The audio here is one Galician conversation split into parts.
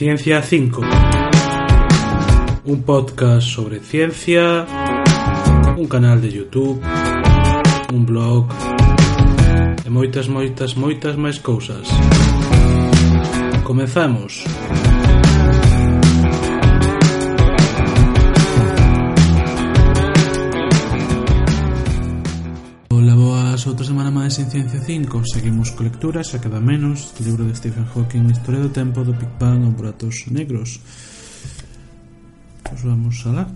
Ciencia 5. Un podcast sobre ciencia, un canal de YouTube, un blog e moitas, moitas, moitas máis cousas. Comezamos. Comezamos. máis en Ciencia 5 seguimos co lectura, xa queda menos. Libro de Stephen Hawking Historia do tempo do Big Bang ou buratos negros. Pois vamos alá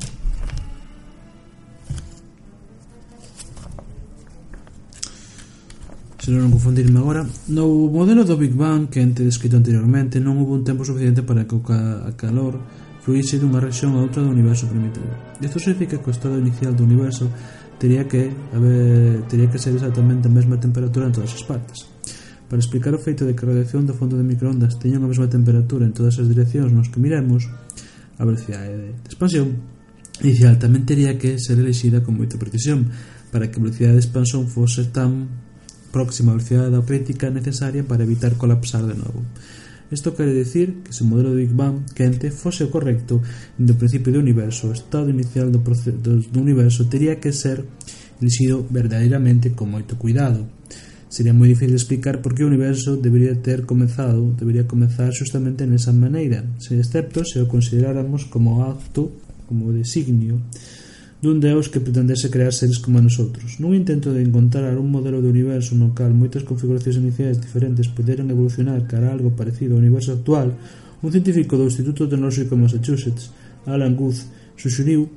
se non confundirme agora, no modelo do Big Bang que ente descrito anteriormente. Non houve un tempo suficiente para que o ca calor fluíse dunha rexión a outra do universo primitivo. Isto significa que o estado inicial do universo tería que haber, tería que ser exactamente a mesma temperatura en todas as partes. Para explicar o feito de que a radiación do fondo de microondas teña a mesma temperatura en todas as direccións nos que miremos, a velocidade de expansión inicial tamén tería que ser elixida con moita precisión para que a velocidade de expansión fose tan próxima á velocidade da crítica necesaria para evitar colapsar de novo. Isto quere dicir que se o modelo do Big Bang quente fose o correcto do principio do universo, o estado inicial do, do universo tería que ser elixido verdadeiramente con moito cuidado. Sería moi difícil explicar por que o universo debería ter comezado, debería comezar justamente nesa maneira, se excepto se o consideráramos como acto, como designio, dun Deus que pretendese crear seres como a nosotros, nun intento de encontrar un modelo de universo no cal moitas configuracións iniciais diferentes poderan evolucionar cara a algo parecido ao universo actual, un científico do Instituto Tecnológico de Massachusetts, Alan Guth, suxeriu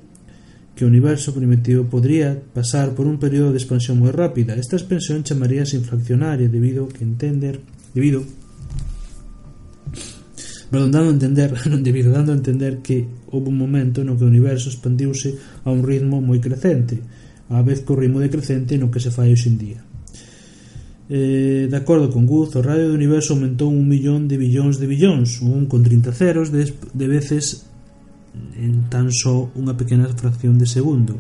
que o universo primitivo podría pasar por un período de expansión moi rápida. Esta expansión chamaríase inflacionaria debido que entender debido perdón, dando a entender, non debido dando a entender que houve un momento no que o universo expandiuse a un ritmo moi crecente, a vez co ritmo decrecente no que se fai hoxe en día. Eh, de acordo con Guz, o radio do universo aumentou un millón de billóns de billóns, un con 30 ceros de, de veces en tan só unha pequena fracción de segundo.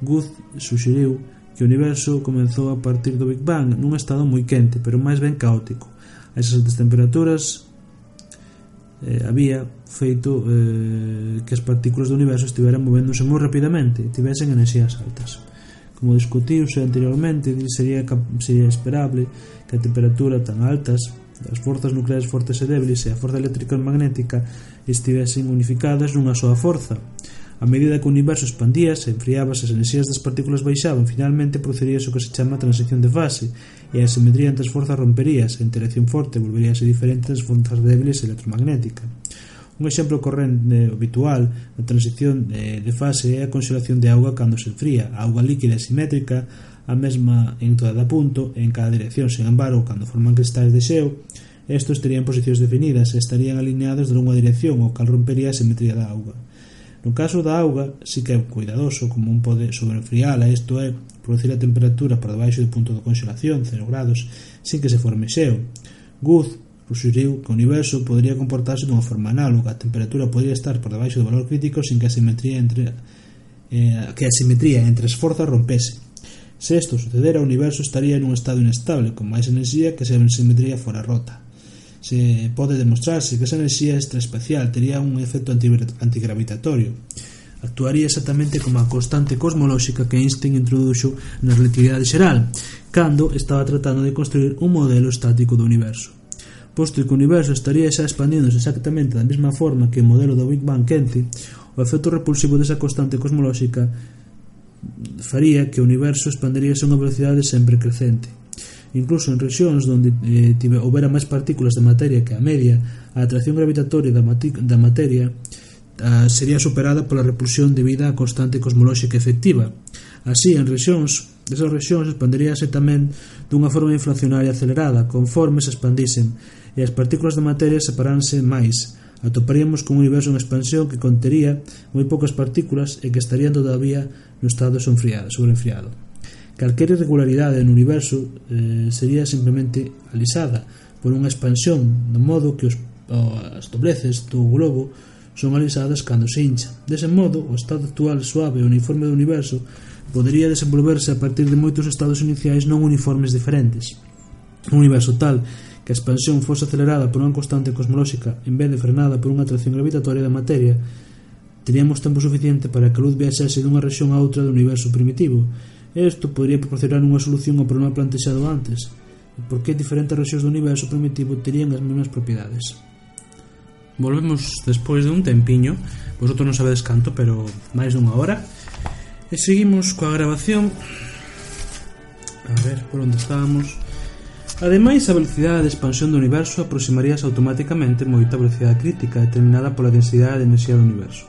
Guz suxeriu que o universo comezou a partir do Big Bang nun estado moi quente, pero máis ben caótico. A esas altas temperaturas eh, había feito eh, que as partículas do universo estiveran movéndose moi rapidamente e tivesen enerxías altas. Como discutiuse anteriormente, sería, sería esperable que a temperatura tan altas as forzas nucleares fortes e débiles e a forza eléctrica e magnética estivesen unificadas nunha soa forza, A medida que o universo expandíase, enfriábase as enerxías das partículas baixaban, finalmente produciríase o que se chama transición de fase, e a simetría entre as forzas romperíase, a interacción forte volveríase diferente das forzas débiles electromagnética. Un exemplo corrente habitual da transición eh, de fase é a conxelación de auga cando se enfría. A auga líquida e simétrica, a mesma en toda punto en cada dirección, sen embargo, cando forman cristais de xeo, estos terían posicións definidas e estarían alineados de unha dirección, o cal rompería a simetría da auga. No caso da auga, si que é cuidadoso como un pode sobrefriala, isto é, producir a temperatura por debaixo do punto de congelación, 0 grados, sin que se forme xeo. Guth suxeriu que o universo podría comportarse dunha forma análoga, a temperatura podría estar por debaixo do valor crítico sin que a simetría entre eh, que a simetría entre as forzas rompese. Se isto sucedera, o universo estaría nun estado inestable, con máis enerxía que se a simetría fora rota se pode demostrarse que esa enerxía extraespacial tería un efecto antigravitatorio. Actuaría exactamente como a constante cosmolóxica que Einstein introduxo na relatividade xeral, cando estaba tratando de construir un modelo estático do universo. Posto que o universo estaría xa expandiéndose exactamente da mesma forma que o modelo do Big Bang quente, o efecto repulsivo desa constante cosmolóxica faría que o universo expandiríase a unha velocidade sempre crecente. Incluso en rexións onde eh, tive, houbera máis partículas de materia que a media, a atracción gravitatoria da, da materia a, sería superada pola repulsión debida á constante cosmolóxica efectiva. Así, en rexións, esas rexións expandiríase tamén dunha forma inflacionaria acelerada, conforme se expandisen, e as partículas de materia separanse máis, atoparíamos cun universo en expansión que contería moi poucas partículas e que estarían todavía no estado sobreenfriado. Calquera irregularidade no universo eh, sería simplemente alisada por unha expansión, do modo que os, as dobleces do globo son alisadas cando se hincha. Dese modo, o estado actual suave e uniforme do universo podería desenvolverse a partir de moitos estados iniciais non uniformes diferentes. Un universo tal que a expansión fose acelerada por unha constante cosmolóxica en vez de frenada por unha atracción gravitatoria da materia, teríamos tempo suficiente para que a luz viaxase dunha rexión a outra do universo primitivo, E isto podría proporcionar unha solución ao problema plantexado antes, e por que diferentes rexións do universo primitivo terían as mesmas propiedades. Volvemos despois de un tempiño, vosotros non sabedes canto, pero máis dunha hora, e seguimos coa grabación. A ver, por onde estábamos... Ademais, a velocidade de expansión do universo aproximaríase automáticamente moita velocidade crítica determinada pola densidade de enerxía do universo,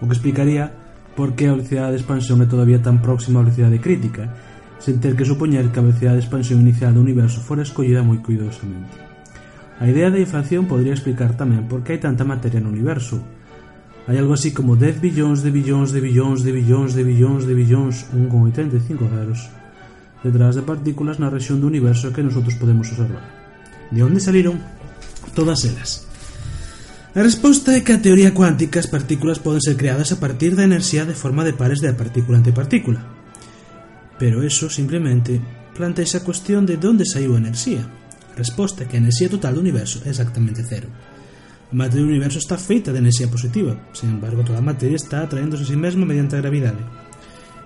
o que explicaría porque a velocidade de expansión é todavía tan próxima á velocidade crítica, sen ter que supoñer que a velocidade de expansión inicial do universo fora escollida moi cuidadosamente. A idea da inflación podría explicar tamén por que hai tanta materia no universo. Hai algo así como 10 billóns de billóns de billóns de billóns de billóns de billóns, 1,85 ceros, detrás de partículas na rexión do universo que nosotros podemos observar. De onde saliron todas elas? A resposta é que a teoría cuántica as partículas poden ser creadas a partir da enerxía de forma de pares de partícula antipartícula. Pero eso simplemente plantea esa cuestión de onde saiu a enerxía. A resposta é que a enerxía total do universo é exactamente cero. A materia do universo está feita de enerxía positiva, sin embargo toda a materia está atraéndose a sí mesma mediante a gravidade.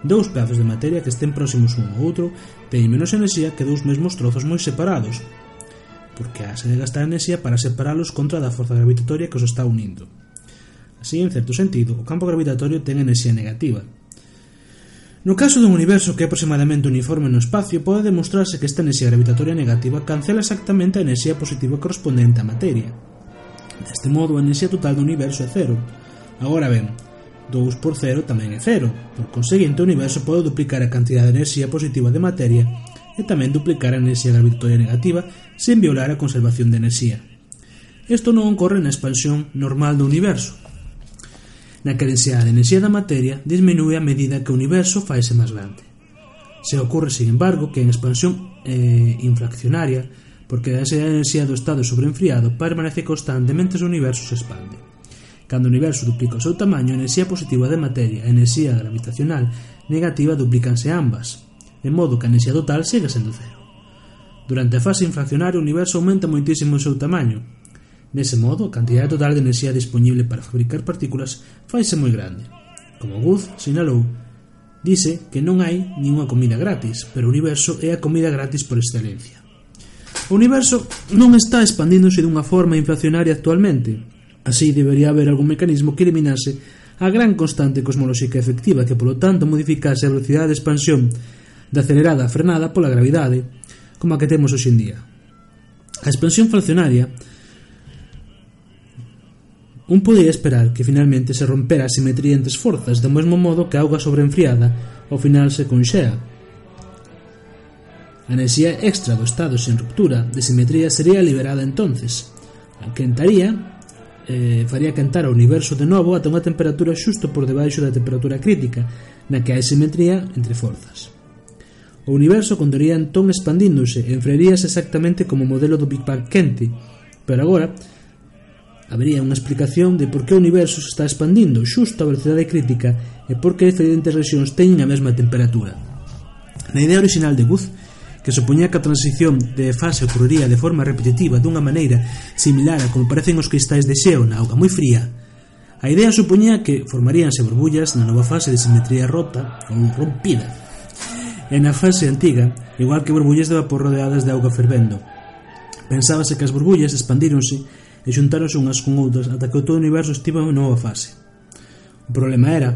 Dous pedazos de materia que estén próximos un ao outro teñen menos enerxía que dous mesmos trozos moi separados, porque a sede gasta enerxía para separalos contra da forza gravitatoria que os está unindo. Así, en certo sentido, o campo gravitatorio ten enerxía negativa. No caso dun universo que é aproximadamente uniforme no espacio, pode demostrarse que esta enerxía gravitatoria negativa cancela exactamente a enerxía positiva correspondente á materia. Deste modo, a enerxía total do universo é cero. Agora ben, 2 por 0 tamén é 0. Por conseguinte, o universo pode duplicar a cantidad de enerxía positiva de materia e tamén duplicar a enerxía da victoria negativa sen violar a conservación de enerxía. Isto non ocorre na expansión normal do universo, na que a densidade de enerxía da materia disminúe a medida que o universo faise máis grande. Se ocorre, sin embargo, que en expansión eh, infraccionaria, porque a densidade de enerxía do estado sobreenfriado permanece constante mentre o universo se expande. Cando o universo duplica o seu tamaño, a enerxía positiva de materia e a enerxía gravitacional negativa duplicanse ambas, de modo que a enerxía total segue sendo cero. Durante a fase inflacionaria o universo aumenta moitísimo o seu tamaño. Nese modo, a cantidade total de enerxía disponible para fabricar partículas faise moi grande. Como Guth sinalou, dice que non hai ninguna comida gratis, pero o universo é a comida gratis por excelencia. O universo non está expandíndose dunha forma inflacionaria actualmente. Así debería haber algún mecanismo que eliminase a gran constante cosmolóxica efectiva que, polo tanto, modificase a velocidade de expansión de acelerada frenada pola gravidade como a que temos hoxe en día. A expansión fraccionaria un podía esperar que finalmente se rompera a simetría entre as forzas do mesmo modo que a auga sobreenfriada ao final se conxea. A enerxía extra do estado sen ruptura de simetría sería liberada entonces. Quentaría eh, faría cantar ao universo de novo ata unha temperatura xusto por debaixo da temperatura crítica na que hai simetría entre forzas. O universo contaría entón expandíndose e enfriaríase exactamente como o modelo do Big Bang quente. Pero agora, habería unha explicación de por que o universo se está expandindo xusto a velocidade crítica e por que diferentes rexións teñen a mesma temperatura. Na idea original de Guth, que supoñía que a transición de fase ocorrería de forma repetitiva dunha maneira similar a como parecen os cristais de xeo na auga moi fría, a idea supoñía que formaríanse burbullas na nova fase de simetría rota ou rompida, E na fase antiga, igual que burbullas de vapor rodeadas de auga fervendo. Pensábase que as burbullas expandíronse e xuntáronse unhas con outras ata que o todo o universo estiva en nova fase. O problema era,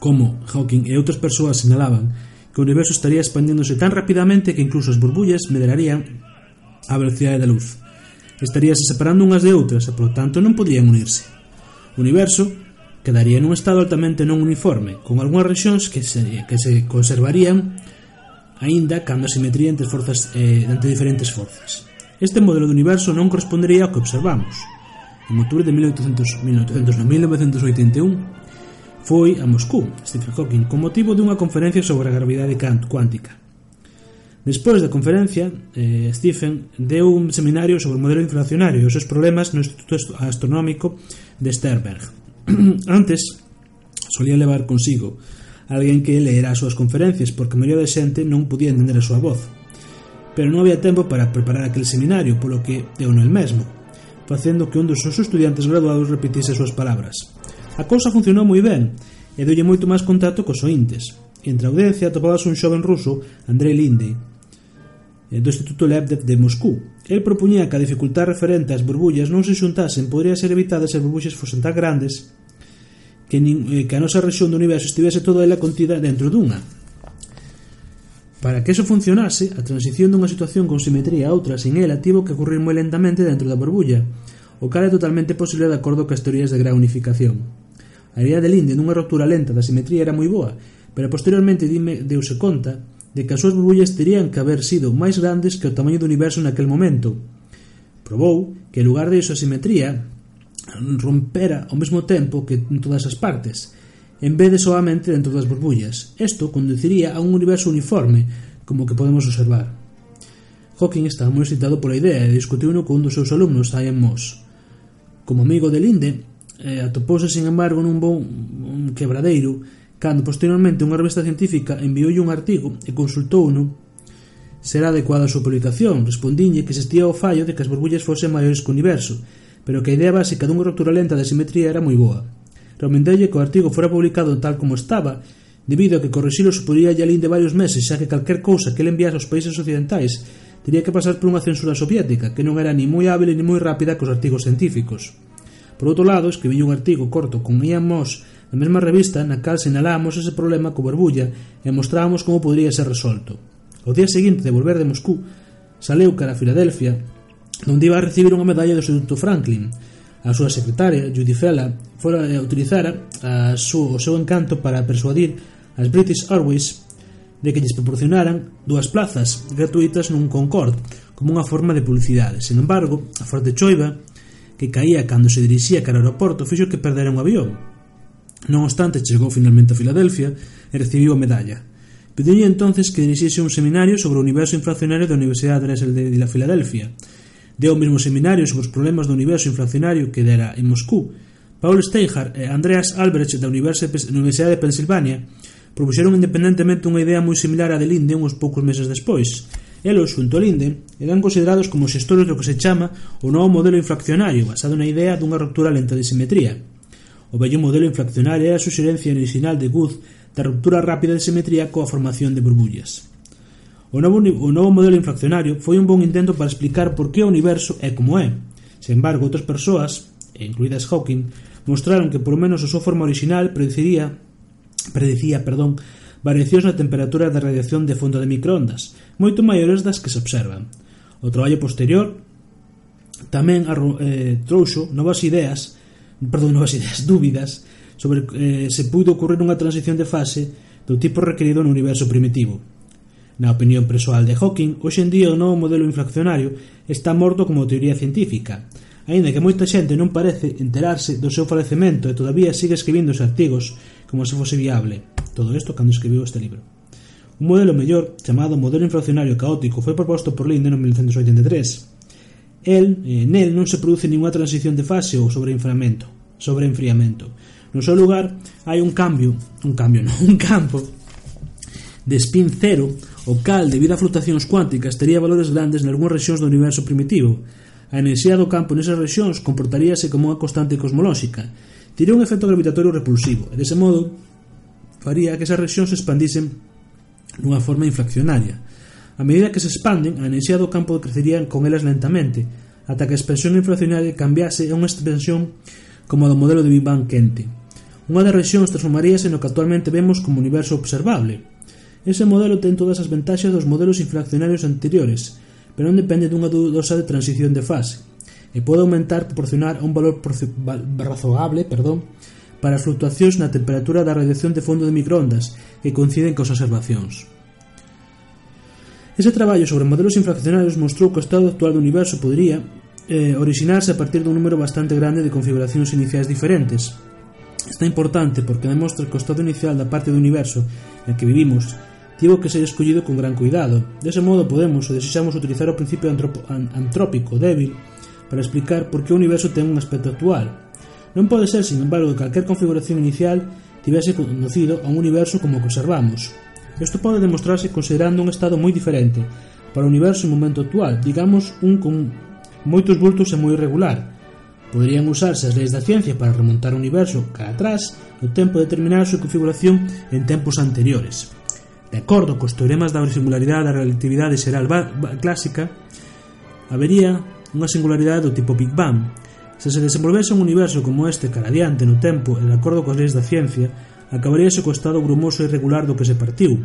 como Hawking e outras persoas sinalaban, que o universo estaría expandiéndose tan rapidamente que incluso as burbullas medrarían a velocidade da luz. Estaríase separando unhas de outras e, polo tanto, non podían unirse. O universo quedaría nun estado altamente non uniforme, con algunhas rexións que se, que se conservarían aínda cando a simetría entre, forzas, eh, entre diferentes forzas. Este modelo do universo non correspondería ao que observamos. En outubro de 1800, 1800, 1981 foi a Moscú, Stephen Hawking, con motivo dunha conferencia sobre a gravidade cuántica. Despois da conferencia, eh, Stephen deu un seminario sobre o modelo inflacionario e os seus problemas no Instituto Astronómico de Sternberg, Antes, solía levar consigo alguén que leera as súas conferencias, porque a maioría de xente non podía entender a súa voz. Pero non había tempo para preparar aquel seminario, polo que deu no el mesmo, facendo que un dos seus estudiantes graduados repetise as súas palabras. A cousa funcionou moi ben, e doulle moito máis contacto cos ointes. Entre a audiencia atopabase un xoven ruso, Andrei Linde, eh, do Instituto Lebedev de Moscú. El propuñía que a dificultad referente ás burbullas non se xuntasen podría ser evitada se as burbuxas fosen tan grandes que, nin, eh, que a nosa rexión do universo estivese toda ela contida dentro dunha. Para que eso funcionase, a transición dunha situación con simetría a outra sin ela tivo que ocurrir moi lentamente dentro da burbulla, o cal é totalmente posible de acordo coas teorías de gran unificación. A idea de Linde dunha ruptura lenta da simetría era moi boa, pero posteriormente dime deuse conta de que as súas burbullas terían que haber sido máis grandes que o tamaño do universo naquel momento. Probou que, en lugar de iso, a simetría rompera ao mesmo tempo que en todas as partes, en vez de soamente dentro das burbullas. Isto conduciría a un universo uniforme, como que podemos observar. Hawking estaba moi excitado pola idea e discutiuno con un dos seus alumnos, Ian Moss. Como amigo de Linde, eh, atopouse, sin embargo, nun bon un quebradeiro cando posteriormente unha revista científica envioulle un artigo e consultouno será adecuada a súa publicación. Respondinlle que existía o fallo de que as burbullas fosen maiores que o universo pero que a idea básica dunha ruptura lenta de simetría era moi boa. Recomendalle que o artigo fora publicado tal como estaba, debido a que corrixilo suporía a linde varios meses, xa que calquer cousa que ele enviase aos países occidentais teria que pasar por unha censura soviética, que non era ni moi hábil ni moi rápida cos artigos científicos. Por outro lado, escribí un artigo corto con Ian Moss na mesma revista na cal sinalamos ese problema co barbulla e mostrábamos como podría ser resolto. O día seguinte de volver de Moscú, saleu cara a Filadelfia donde iba a recibir unha medalla do Instituto Franklin. A súa secretaria, Judy Fella, fora a utilizar a súa, o seu encanto para persuadir as British Airways de que lles proporcionaran dúas plazas gratuitas nun Concorde como unha forma de publicidade. Sen embargo, a forte choiva que caía cando se dirixía cara ao aeroporto fixo que perdera un avión. Non obstante, chegou finalmente a Filadelfia e recibiu a medalla. Pediu entonces que dirixise un seminario sobre o universo inflacionario da Universidade de Dresel de Filadelfia, Deu o mesmo seminario sobre os problemas do universo inflacionario que dera en Moscú. Paul Steinhardt e Andreas Albrecht da Universidade de Pensilvania propuxeron independentemente unha idea moi similar á de Linde uns poucos meses despois. Elos, xunto a Linde, eran considerados como xestores do que se chama o novo modelo inflacionario, basado na idea dunha ruptura lenta de simetría. O vello modelo inflacionario era a suxerencia original de Guth da ruptura rápida de simetría coa formación de burbullas. O novo, o novo modelo infraccionario foi un bon intento para explicar por que o universo é como é. Sen embargo, outras persoas, incluídas Hawking, mostraron que por menos o seu forma original prediciría, predicía perdón, variacións na temperatura da radiación de fondo de microondas, moito maiores das que se observan. O traballo posterior tamén arro, eh, trouxo novas ideas, perdón, novas ideas, dúbidas, sobre eh, se puido ocurrir unha transición de fase do tipo requerido no universo primitivo. Na opinión persoal de Hawking, hoxe en día o novo modelo inflacionario está morto como teoría científica, aínda que moita xente non parece enterarse do seu falecemento e todavía sigue escribindo os artigos como se fose viable. Todo isto cando escribiu este libro. Un modelo mellor, chamado modelo inflacionario caótico, foi proposto por Linde no 1983. El, eh, nel non se produce ninguna transición de fase ou sobreinframento, sobreenfriamento. No seu lugar, hai un cambio, un cambio, non, un campo de spin cero o cal, debido a fluctuacións cuánticas, tería valores grandes nalgúnas rexións do universo primitivo. A enerxía do campo nesas rexións comportaríase como unha constante cosmolóxica, Tiría un efecto gravitatorio repulsivo, e dese modo faría que esas rexións se expandisen dunha forma infraccionaria. A medida que se expanden, a enerxía do campo crecería con elas lentamente, ata que a expansión inflacionaria cambiase a unha expansión como a do modelo de Big Bang quente. Unha das rexións transformaríase no que actualmente vemos como universo observable, Ese modelo ten todas as ventaxas dos modelos inflacionarios anteriores, pero non depende dunha dudosa de transición de fase, e pode aumentar proporcionar un valor razoable perdón, para as fluctuacións na temperatura da radiación de fondo de microondas que coinciden cos observacións. Ese traballo sobre modelos inflacionarios mostrou que o estado actual do universo podría eh, originarse a partir dun número bastante grande de configuracións iniciais diferentes, Está importante porque demostra que o estado inicial da parte do universo na que vivimos tivo que ser escollido con gran cuidado. Dese modo podemos ou desexamos utilizar o principio antrópico débil para explicar por que o universo ten un aspecto actual. Non pode ser, sin embargo, que calquer configuración inicial tivese conducido a un universo como o que observamos. Isto pode demostrarse considerando un estado moi diferente para o universo no momento actual, digamos un con moitos bultos e moi irregular, Poderían usarse as leis da ciencia para remontar o universo cara atrás no tempo de determinar a súa configuración en tempos anteriores. De acordo cos teoremas da singularidade da relatividade xeral clásica, habería unha singularidade do tipo Big Bang. Se se desenvolvese un universo como este cara adiante no tempo e de acordo coas leis da ciencia, acabaríase co estado grumoso e irregular do que se partiu.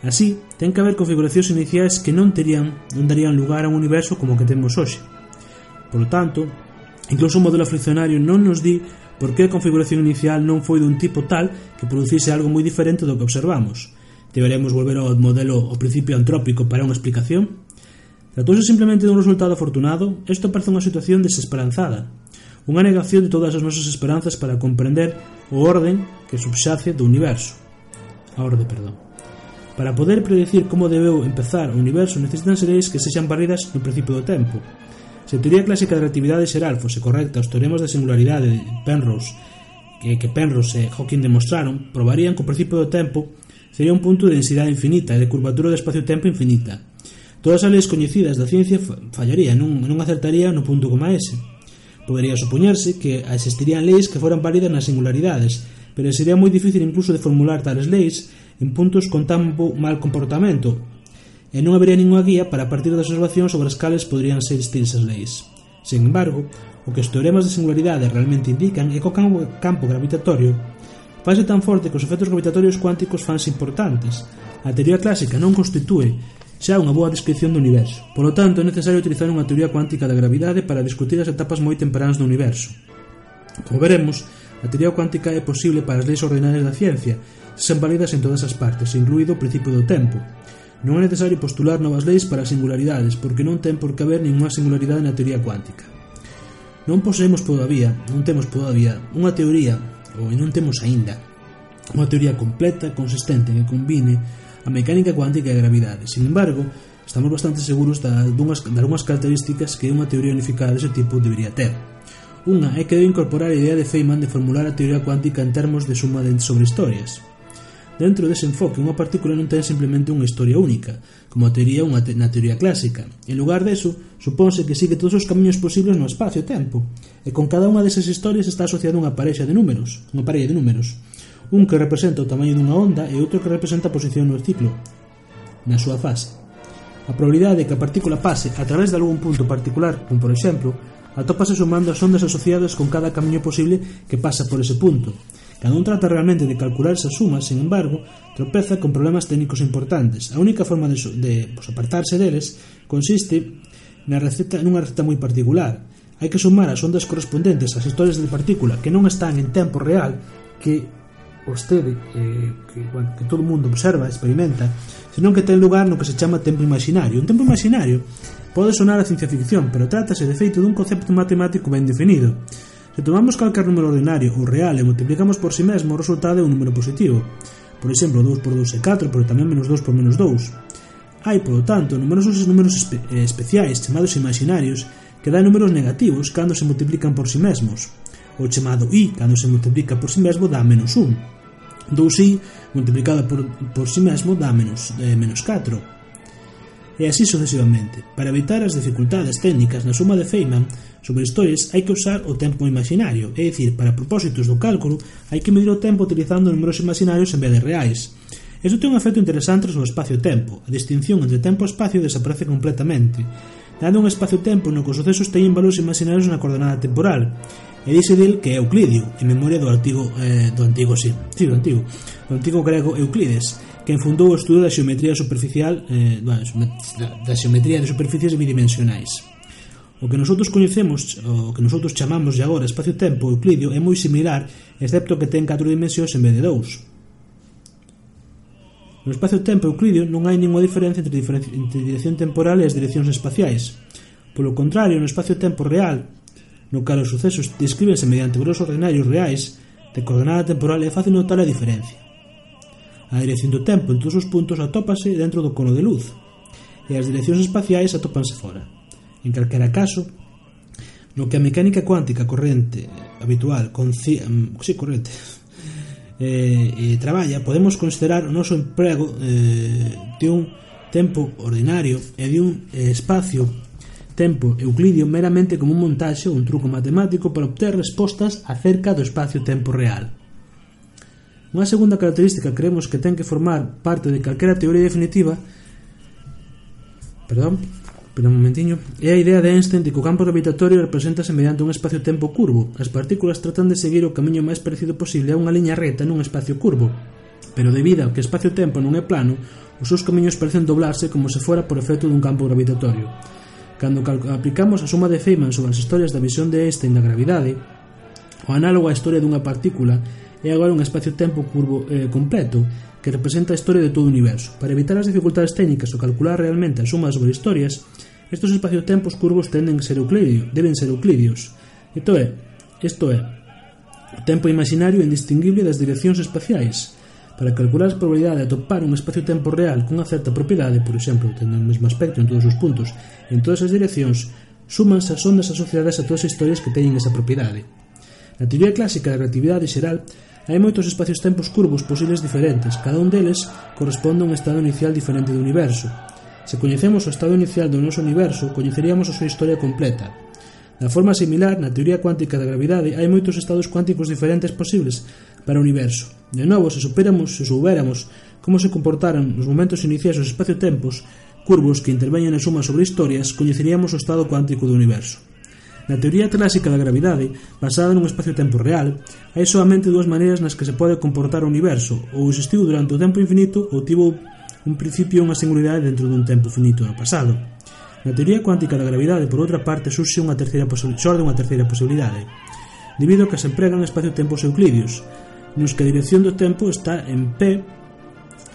Así, ten que haber configuracións iniciais que non terían non darían lugar a un universo como o que temos hoxe. Por lo tanto, incluso o modelo friccionario non nos di por que a configuración inicial non foi dun tipo tal que producise algo moi diferente do que observamos, deberemos volver ao modelo ao principio antrópico para unha explicación? Tratouse simplemente dun resultado afortunado, isto parece unha situación desesperanzada, unha negación de todas as nosas esperanzas para comprender o orden que subxace do universo. A orde, perdón. Para poder predecir como debeu empezar o universo necesitan leis que sexan barridas no principio do tempo. Se a teoría clásica da relatividade xeral fose correcta, os teoremas de singularidade de Penrose que, que Penrose e Hawking demostraron probarían que o principio do tempo sería un punto de densidade infinita e de curvatura do espacio-tempo infinita. Todas as leis coñecidas da ciencia fallarían, non, non acertaría no punto como ese. Podería supoñerse que existirían leis que foran válidas nas singularidades, pero sería moi difícil incluso de formular tales leis en puntos con tan mal comportamento, e non habería ninguna guía para partir das observacións sobre as cales poderían ser esas leis. Sen embargo, o que os teoremas de singularidade realmente indican é que o campo gravitatorio fase tan forte que os efectos gravitatorios cuánticos fanse importantes. A teoría clásica non constitúe xa unha boa descripción do universo. Por lo tanto, é necesario utilizar unha teoría cuántica da gravidade para discutir as etapas moi tempranas do universo. Como veremos, a teoría cuántica é posible para as leis ordinarias da ciencia, se sen válidas en todas as partes, incluído o principio do tempo. Non é necesario postular novas leis para singularidades, porque non ten por que haber ninguna singularidade na teoría cuántica. Non poseemos todavía, non temos todavía, unha teoría ou non temos aínda unha teoría completa, consistente, que combine a mecánica cuántica e a gravidade. Sin embargo, estamos bastante seguros da, dunhas, de algunhas características que unha teoría unificada dese tipo debería ter. Unha é que debe incorporar a idea de Feynman de formular a teoría cuántica en termos de suma de sobre historias, Dentro dese enfoque, unha partícula non ten simplemente unha historia única, como teoría unha te na teoría clásica. En lugar deso, supónse que sigue todos os camiños posibles no espacio-tempo, e con cada unha desas historias está asociada unha parexa de números, unha parella de números, un que representa o tamaño dunha onda e outro que representa a posición no ciclo, na súa fase. A probabilidade de que a partícula pase a través de algún punto particular, como por exemplo, atópase sumando as ondas asociadas con cada camiño posible que pasa por ese punto, Cando un trata realmente de calcular esa suma, sin embargo, tropeza con problemas técnicos importantes. A única forma de, de pues, apartarse deles consiste na receta, nunha receta moi particular. Hai que sumar as ondas correspondentes ás historias de partícula que non están en tempo real que vostede eh, que, bueno, que todo o mundo observa, experimenta, senón que ten lugar no que se chama tempo imaginario. Un tempo imaginario pode sonar a ciencia ficción, pero trátase de feito dun concepto matemático ben definido Se tomamos calquer número ordinario ou real e multiplicamos por si sí mesmo, o resultado é un número positivo. Por exemplo, 2 por 2 é 4, pero tamén menos 2 por menos 2. Hai, polo tanto, numerosos números espe eh, especiais chamados imaginarios que dan números negativos cando se multiplican por si sí mesmos. O chamado i, cando se multiplica por si sí mesmo, dá menos 1. 2i multiplicado por, por si sí mesmo dá menos, eh, menos 4 e así sucesivamente. Para evitar as dificultades técnicas na suma de Feynman sobre historias hai que usar o tempo imaginario, é dicir, para propósitos do cálculo hai que medir o tempo utilizando números imaginarios en vez de reais. Isto ten un efecto interesante sobre o espacio-tempo. A distinción entre tempo e espacio desaparece completamente, dando un espacio-tempo no que os sucesos teñen valores imaginarios na coordenada temporal. E dice del que é Euclidio, en memoria do antigo, eh, do antigo, sí, sí, do antigo, do antigo grego Euclides, quen fundou o estudo da xeometría superficial eh, bueno, da xeometría de superficies bidimensionais. O que nosotros coñecemos, o que nosotros chamamos de agora espacio-tempo euclidio é moi similar, excepto que ten 4 dimensións en vez de 2. No espacio-tempo euclidio non hai ninguna diferencia entre, diferen entre dirección temporal e as direccións espaciais. Polo contrario, no espacio-tempo real, no cal os sucesos descríbense mediante grosos ordinarios reais, de coordenada temporal é fácil notar a diferencia. A dirección do tempo en todos os puntos atópase dentro do cono de luz e as direccións espaciais atópanse fora. En calquera caso, no que a mecánica cuántica corrente habitual conci... Mm, sí, corrente eh, eh, traballa, podemos considerar o noso emprego eh, de un tempo ordinario e de un eh, espacio tempo euclidio meramente como un montaxe ou un truco matemático para obter respostas acerca do espacio-tempo real. Unha segunda característica creemos que ten que formar parte de calquera teoría definitiva perdón, pero un momentiño, é a idea de Einstein de que o campo gravitatorio representase mediante un espacio-tempo curvo. As partículas tratan de seguir o camiño máis parecido posible a unha liña reta nun espacio curvo, pero debido ao que o espacio-tempo non é plano, os seus camiños parecen doblarse como se fora por efecto dun campo gravitatorio. Cando aplicamos a suma de Feynman sobre as historias da visión de Einstein da gravidade, o análogo á historia dunha partícula é agora un espacio-tempo curvo eh, completo que representa a historia de todo o universo. Para evitar as dificultades técnicas o calcular realmente a suma das historias, estos espacio-tempos curvos tenden a ser euclidio, deben ser euclidios. Isto é, isto é, o tempo imaginario indistinguible das direccións espaciais, Para calcular a probabilidade de atopar un espacio-tempo real cunha certa propiedade, por exemplo, tendo o mesmo aspecto en todos os puntos en todas as direccións, súmanse as ondas asociadas a todas as historias que teñen esa propiedade. Na teoría clásica da relatividade xeral, Hai moitos espacios-tempos curvos posibles diferentes, cada un deles corresponde a un estado inicial diferente do universo. Se coñecemos o estado inicial do noso universo, coñeceríamos a súa historia completa. Da forma similar, na teoría cuántica da gravidade hai moitos estados cuánticos diferentes posibles para o universo. De novo, se superamos, se soubéramos como se comportaran nos momentos iniciais os espacio-tempos curvos que interveñen en suma sobre historias, coñeceríamos o estado cuántico do universo. Na teoría clásica da gravidade, basada nun espacio-tempo real, hai soamente dúas maneiras nas que se pode comportar o universo, ou existiu durante o tempo infinito ou tivo un principio e unha singularidade dentro dun tempo finito no pasado. Na teoría cuántica da gravidade, por outra parte, surxe unha terceira xorde unha terceira posibilidade, debido a que se empregan espacio-tempos euclidios, nos que a dirección do tempo está en P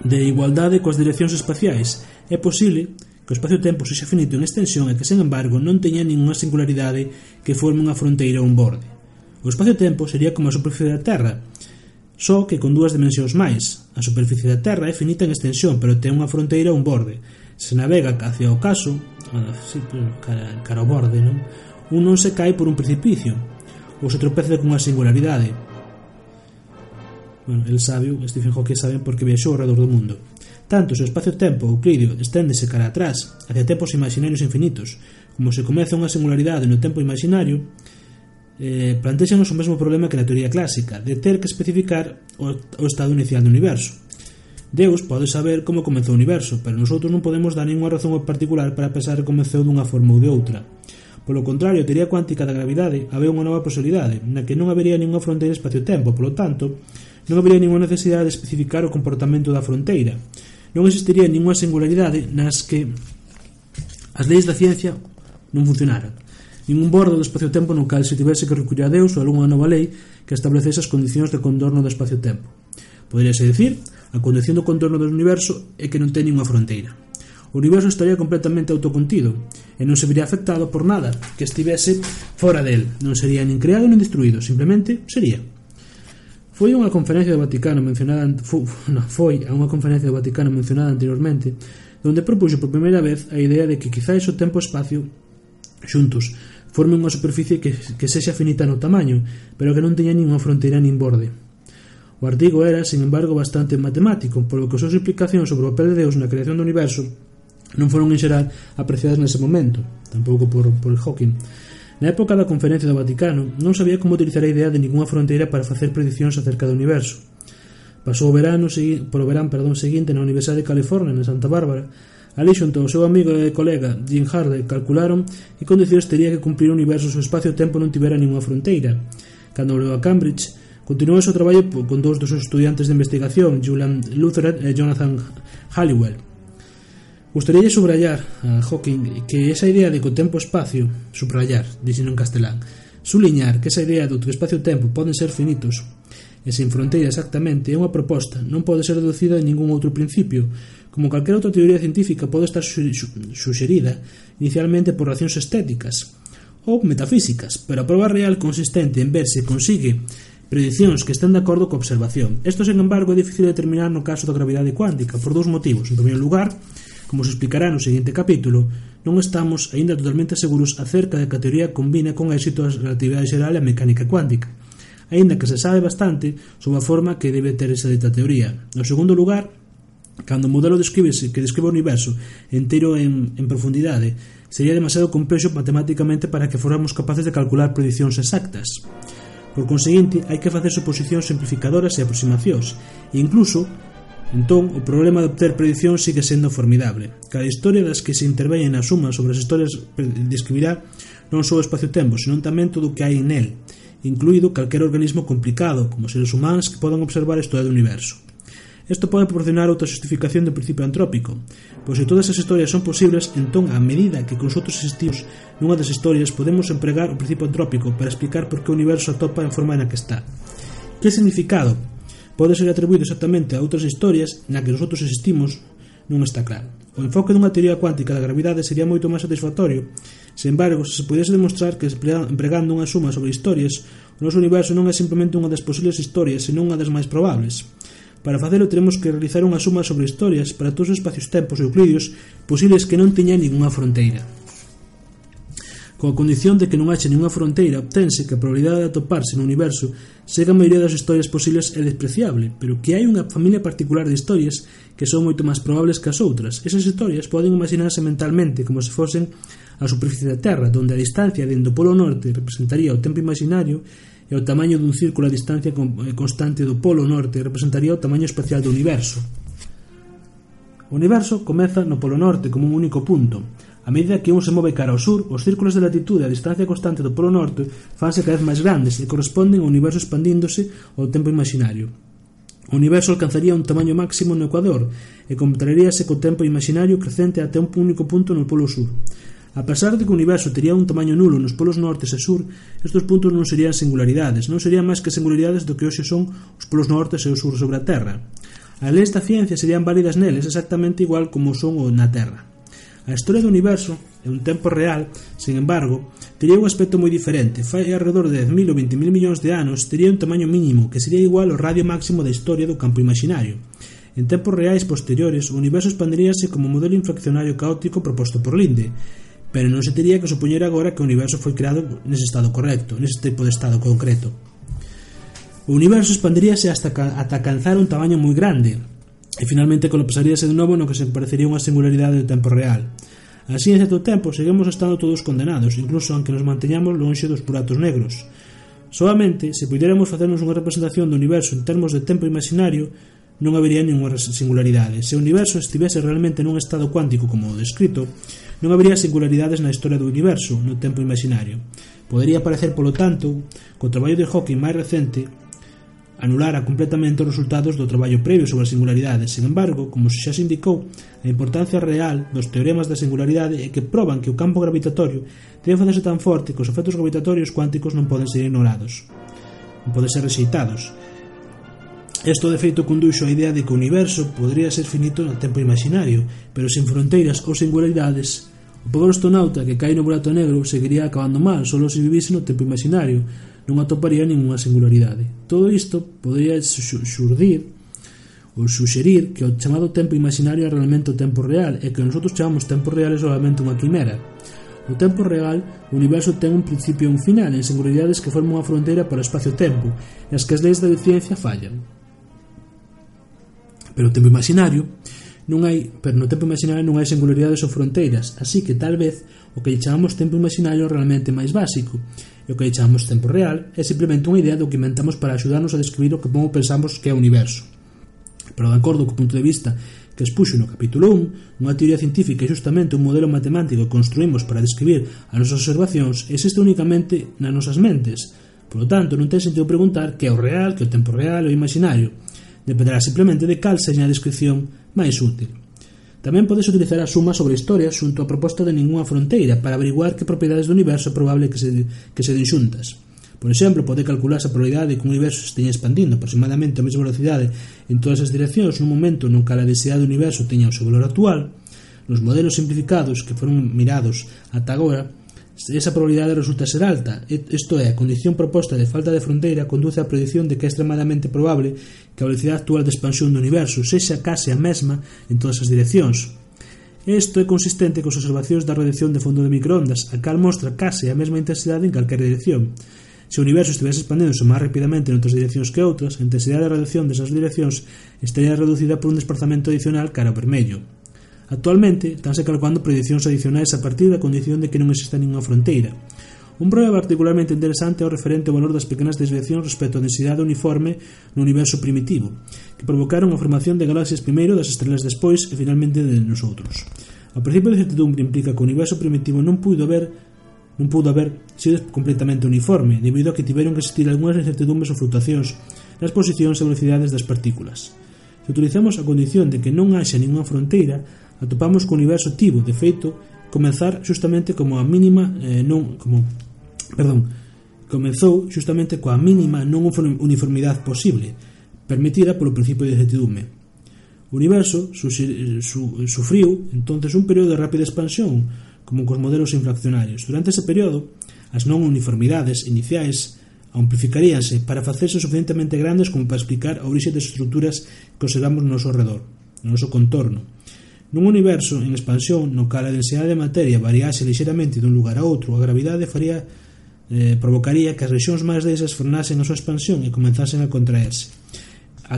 de igualdade coas direccións espaciais. É posible que o espacio-tempo sexa finito en extensión e que, sen embargo, non teña ninguna singularidade que forme unha fronteira ou un borde. O espacio-tempo sería como a superficie da Terra, só que con dúas dimensións máis. A superficie da Terra é finita en extensión, pero ten unha fronteira ou un borde. Se navega hacia o caso, cara, cara ao borde, non? Un non se cae por un precipicio, ou se tropeza cunha singularidade. Bueno, el sabio, Stephen Hawking, saben porque viaxou ao redor do mundo. Tanto o espacio-tempo euclídeo esténdese cara atrás, hacia tempos imaginarios infinitos, como se comeza unha singularidade no tempo imaginario, eh, plantexanos o mesmo problema que na teoría clásica, de ter que especificar o, o estado inicial do universo. Deus pode saber como comezou o universo, pero nosotros non podemos dar ninguna razón particular para pensar que comezou dunha forma ou de outra. Polo contrario, a teoría cuántica da gravidade había unha nova posibilidade, na que non habería ninguna fronteira espacio-tempo, polo tanto, non habería ninguna necesidade de especificar o comportamento da fronteira, non existiría ninguna singularidade nas que as leis da ciencia non funcionaran ningún bordo do espacio-tempo no cal se tivese que reculler a Deus ou algunha nova lei que establecese as condicións de contorno do espacio-tempo. Poderíase dicir, a condición do contorno do universo é que non teña unha fronteira. O universo estaría completamente autocontido e non se vería afectado por nada que estivese fora del. Non sería nin creado nin destruído, simplemente sería. Foi unha conferencia do Vaticano mencionada foi, no, foi a unha conferencia do Vaticano mencionada anteriormente onde propuxo por primeira vez a idea de que quizáis o tempo e espacio xuntos forme unha superficie que, que sexa finita no tamaño pero que non teña nin unha fronteira nin borde. O artigo era, sin embargo, bastante matemático, polo que as súas implicacións sobre o papel de Deus na creación do universo non foron en xeral apreciadas nese momento, tampouco por, por Hawking. Na época da Conferencia do Vaticano non sabía como utilizar a idea de ninguna fronteira para facer predicións acerca do universo. Pasou o verano o verán perdón, seguinte na Universidade de California, na Santa Bárbara, Ali xunto ao seu amigo e colega Jim Harley calcularon que con teria que cumprir o universo o espacio-tempo non tivera ninguna fronteira. Cando volveu a Cambridge, continuou o seu traballo con dous dos seus estudiantes de investigación, Julian Luther e Jonathan Halliwell. Gostaría subrayar a Hawking que esa idea de que o tempo-espacio, subrayar, dixen en castelán, suliñar que esa idea do que o espacio-tempo poden ser finitos e sen fronteira exactamente é unha proposta, non pode ser reducida de ningún outro principio, como calquera outra teoría científica pode estar suxerida inicialmente por racións estéticas ou metafísicas, pero a prova real consistente en ver se consigue predicións que están de acordo coa observación. Isto, sen embargo, é difícil de determinar no caso da gravidade cuántica por dous motivos. En primeiro lugar, Como se explicará no seguinte capítulo, non estamos aínda totalmente seguros acerca de que a teoría combina con éxito a relatividade xeral e a mecánica cuántica, aínda que se sabe bastante sobre a forma que debe ter esa dita teoría. No segundo lugar, Cando o modelo describese que describe o universo entero en, en profundidade, sería demasiado complexo matemáticamente para que fóramos capaces de calcular predicións exactas. Por conseguinte, hai que facer suposicións simplificadoras e aproximacións, e incluso Entón, o problema de obter predicións sigue sendo formidable. Cada historia das que se interveñen na suma sobre as historias describirá non só o espacio-tempo, senón tamén todo o que hai en el, incluído calquer organismo complicado, como seres humanos que podan observar a historia do universo. Isto pode proporcionar outra justificación do principio antrópico, pois se todas as historias son posibles, entón, a medida que con outros existimos nunha das historias, podemos empregar o principio antrópico para explicar por que o universo atopa en forma na que está. Que significado pode ser atribuído exactamente a outras historias na que nosotros existimos non está claro. O enfoque dunha teoría cuántica da gravidade sería moito máis satisfactorio. Sen embargo, se se pudese demostrar que empregando unha suma sobre historias, o noso universo non é simplemente unha das posibles historias, senón unha das máis probables. Para facelo teremos que realizar unha suma sobre historias para todos os espacios-tempos euclidios posibles que non teñan ninguna fronteira. Coa condición de que non haxe ninguna fronteira, obtense que a probabilidade de atoparse no universo sega a maioría das historias posibles é despreciable, pero que hai unha familia particular de historias que son moito máis probables que as outras. Esas historias poden imaginarse mentalmente como se fosen a superficie da Terra, donde a distancia dentro Polo Norte representaría o tempo imaginario e o tamaño dun círculo a distancia eh, constante do Polo Norte representaría o tamaño espacial do universo. O universo comeza no Polo Norte como un único punto, A medida que un se move cara ao sur, os círculos de latitude e a distancia constante do polo norte fanse cada vez máis grandes e corresponden ao universo expandíndose ao tempo imaginario. O universo alcanzaría un tamaño máximo no Ecuador e contraríase co tempo imaginario crecente até un único punto no polo sur. A pesar de que o universo tería un tamaño nulo nos polos nortes e sur, estes puntos non serían singularidades, non serían máis que singularidades do que hoxe son os polos nortes e o sur sobre a Terra. As leis da ciencia serían válidas neles exactamente igual como son o na Terra. A historia do universo, en un tempo real, sen embargo, tería un aspecto moi diferente. Fai alrededor de 10.000 ou 20.000 millóns de anos tería un tamaño mínimo que sería igual ao radio máximo da historia do campo imaginario. En tempos reais posteriores, o universo expandiríase como modelo infraccionario caótico proposto por Linde, pero non se tería que supoñer agora que o universo foi creado nese estado correcto, nese tipo de estado concreto. O universo expandiríase hasta, ata alcanzar un tamaño moi grande, e finalmente colapsaríase de novo no que se parecería unha singularidade do tempo real. Así, en certo tempo, seguimos estando todos condenados, incluso aunque nos manteñamos lonxe dos buratos negros. Solamente, se pudiéramos facernos unha representación do universo en termos de tempo imaginario, non habería ninguna singularidade. Se o universo estivese realmente nun estado cuántico como o descrito, non habería singularidades na historia do universo, no tempo imaginario. Podería parecer, polo tanto, co traballo de Hawking máis recente, anulara completamente os resultados do traballo previo sobre as singularidades. Sen embargo, como xa se indicou, a importancia real dos teoremas da singularidade é que proban que o campo gravitatorio debe facerse tan forte que os efectos gravitatorios cuánticos non poden ser ignorados, non poden ser rexeitados. Isto de feito conduxo a idea de que o universo podría ser finito no tempo imaginario, pero sen fronteiras ou singularidades, o pobre astronauta que cae no burato negro seguiría acabando mal solo se vivise no tempo imaginario, non atoparía ninguna singularidade. Todo isto podría xurdir ou suxerir que o chamado tempo imaginario é realmente o tempo real e que nosotros chamamos tempo real é solamente unha quimera. No tempo real, o universo ten un principio e un final en singularidades que forman unha fronteira para o espacio-tempo e as que as leis da ciencia fallan. Pero o tempo imaginario non hai, pero no tempo imaginario non hai singularidades ou fronteiras, así que tal vez o que lle chamamos tempo imaginario é realmente máis básico, e o que chamamos tempo real é simplemente unha idea do que inventamos para axudarnos a describir o que como pensamos que é o universo. Pero de acordo co punto de vista que expuxo no capítulo 1, unha teoría científica é justamente un modelo matemático que construímos para describir as nosas observacións existe únicamente nas nosas mentes. Por lo tanto, non ten sentido preguntar que é o real, que é o tempo real ou imaginario. Dependerá simplemente de cal seña a descripción máis útil. Tamén podes utilizar a suma sobre historia xunto á proposta de ningunha fronteira para averiguar que propiedades do universo é probable que se, que se den xuntas. Por exemplo, pode calcularse a probabilidade de que un universo se esteña expandindo aproximadamente a mesma velocidade en todas as direccións nun momento non cal a densidade do universo teña o seu valor actual. Nos modelos simplificados que foron mirados ata agora, Esa probabilidade resulta ser alta, isto é, a condición proposta de falta de fronteira conduce á predición de que é extremadamente probable que a velocidade actual de expansión do universo sexa case a mesma en todas as direccións. Isto é consistente cos observacións da radiación de fondo de microondas, a cal mostra case a mesma intensidade en calquera dirección. Se o universo estivese expandéndose máis rapidamente en outras direccións que outras, a intensidade de radiación desas direccións estaría reducida por un desplazamento adicional cara ao vermello. Actualmente, estánse calculando predicións adicionais a partir da condición de que non exista ninguna fronteira. Un problema particularmente interesante é o referente ao valor das pequenas desviacións respecto á densidade uniforme no universo primitivo, que provocaron a formación de galaxias primeiro, das estrelas despois e finalmente de nosotros. O principio de certidumbre implica que o universo primitivo non pudo haber non pudo haber sido completamente uniforme, debido a que tiveron que existir algunhas incertidumbres ou fluctuacións nas posicións e velocidades das partículas. Se utilizamos a condición de que non haxa ninguna fronteira, atopamos que o universo tivo, de feito, comenzar xustamente como a mínima eh, non como perdón, comezou xustamente coa mínima non uniformidade posible, permitida polo principio de certidume. O universo su, su, sufriu entonces un período de rápida expansión, como cos modelos infraccionarios. Durante ese período, as non uniformidades iniciais amplificaríanse para facerse suficientemente grandes como para explicar a orixe das estruturas que observamos no noso redor, no noso contorno. Nun universo en expansión no cal a densidade de materia variase lixeramente dun lugar a outro, a gravidade faría eh, provocaría que as rexións máis densas frenasen a súa expansión e comenzasen a contraerse.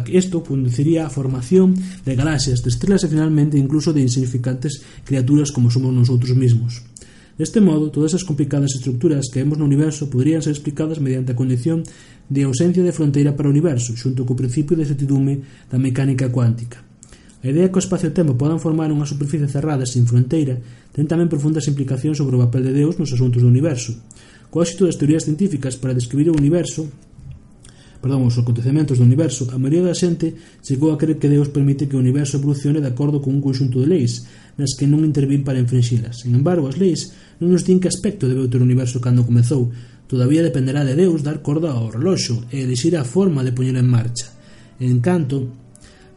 Isto conduciría á formación de galaxias, de estrelas e finalmente incluso de insignificantes criaturas como somos nosotros mismos. Deste modo, todas as complicadas estructuras que vemos no universo poderían ser explicadas mediante a condición de ausencia de fronteira para o universo, xunto co principio de certidume da mecánica cuántica. A idea que o espacio-tempo podan formar unha superficie cerrada sin fronteira ten tamén profundas implicacións sobre o papel de Deus nos asuntos do universo. Co éxito das teorías científicas para describir o universo, perdón, os acontecementos do universo, a maioría da xente chegou a crer que Deus permite que o universo evolucione de acordo con un conxunto de leis, nas que non intervín para infringilas. Sin embargo, as leis non nos din que aspecto debe ter o universo cando comezou. Todavía dependerá de Deus dar corda ao reloxo e elixir a forma de poñer en marcha. En canto,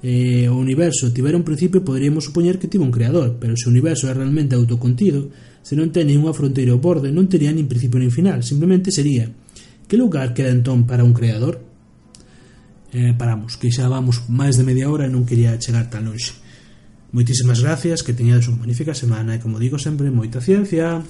eh, o universo tivera un principio poderíamos supoñer que tivo un creador, pero se o universo é realmente autocontido, se non ten unha fronteira ou borde, non tería nin principio nin final, simplemente sería. Que lugar queda entón para un creador? Eh, paramos, que xa vamos máis de media hora e non quería chegar tan longe. Moitísimas gracias, que teñades unha magnífica semana e como digo sempre, moita ciencia.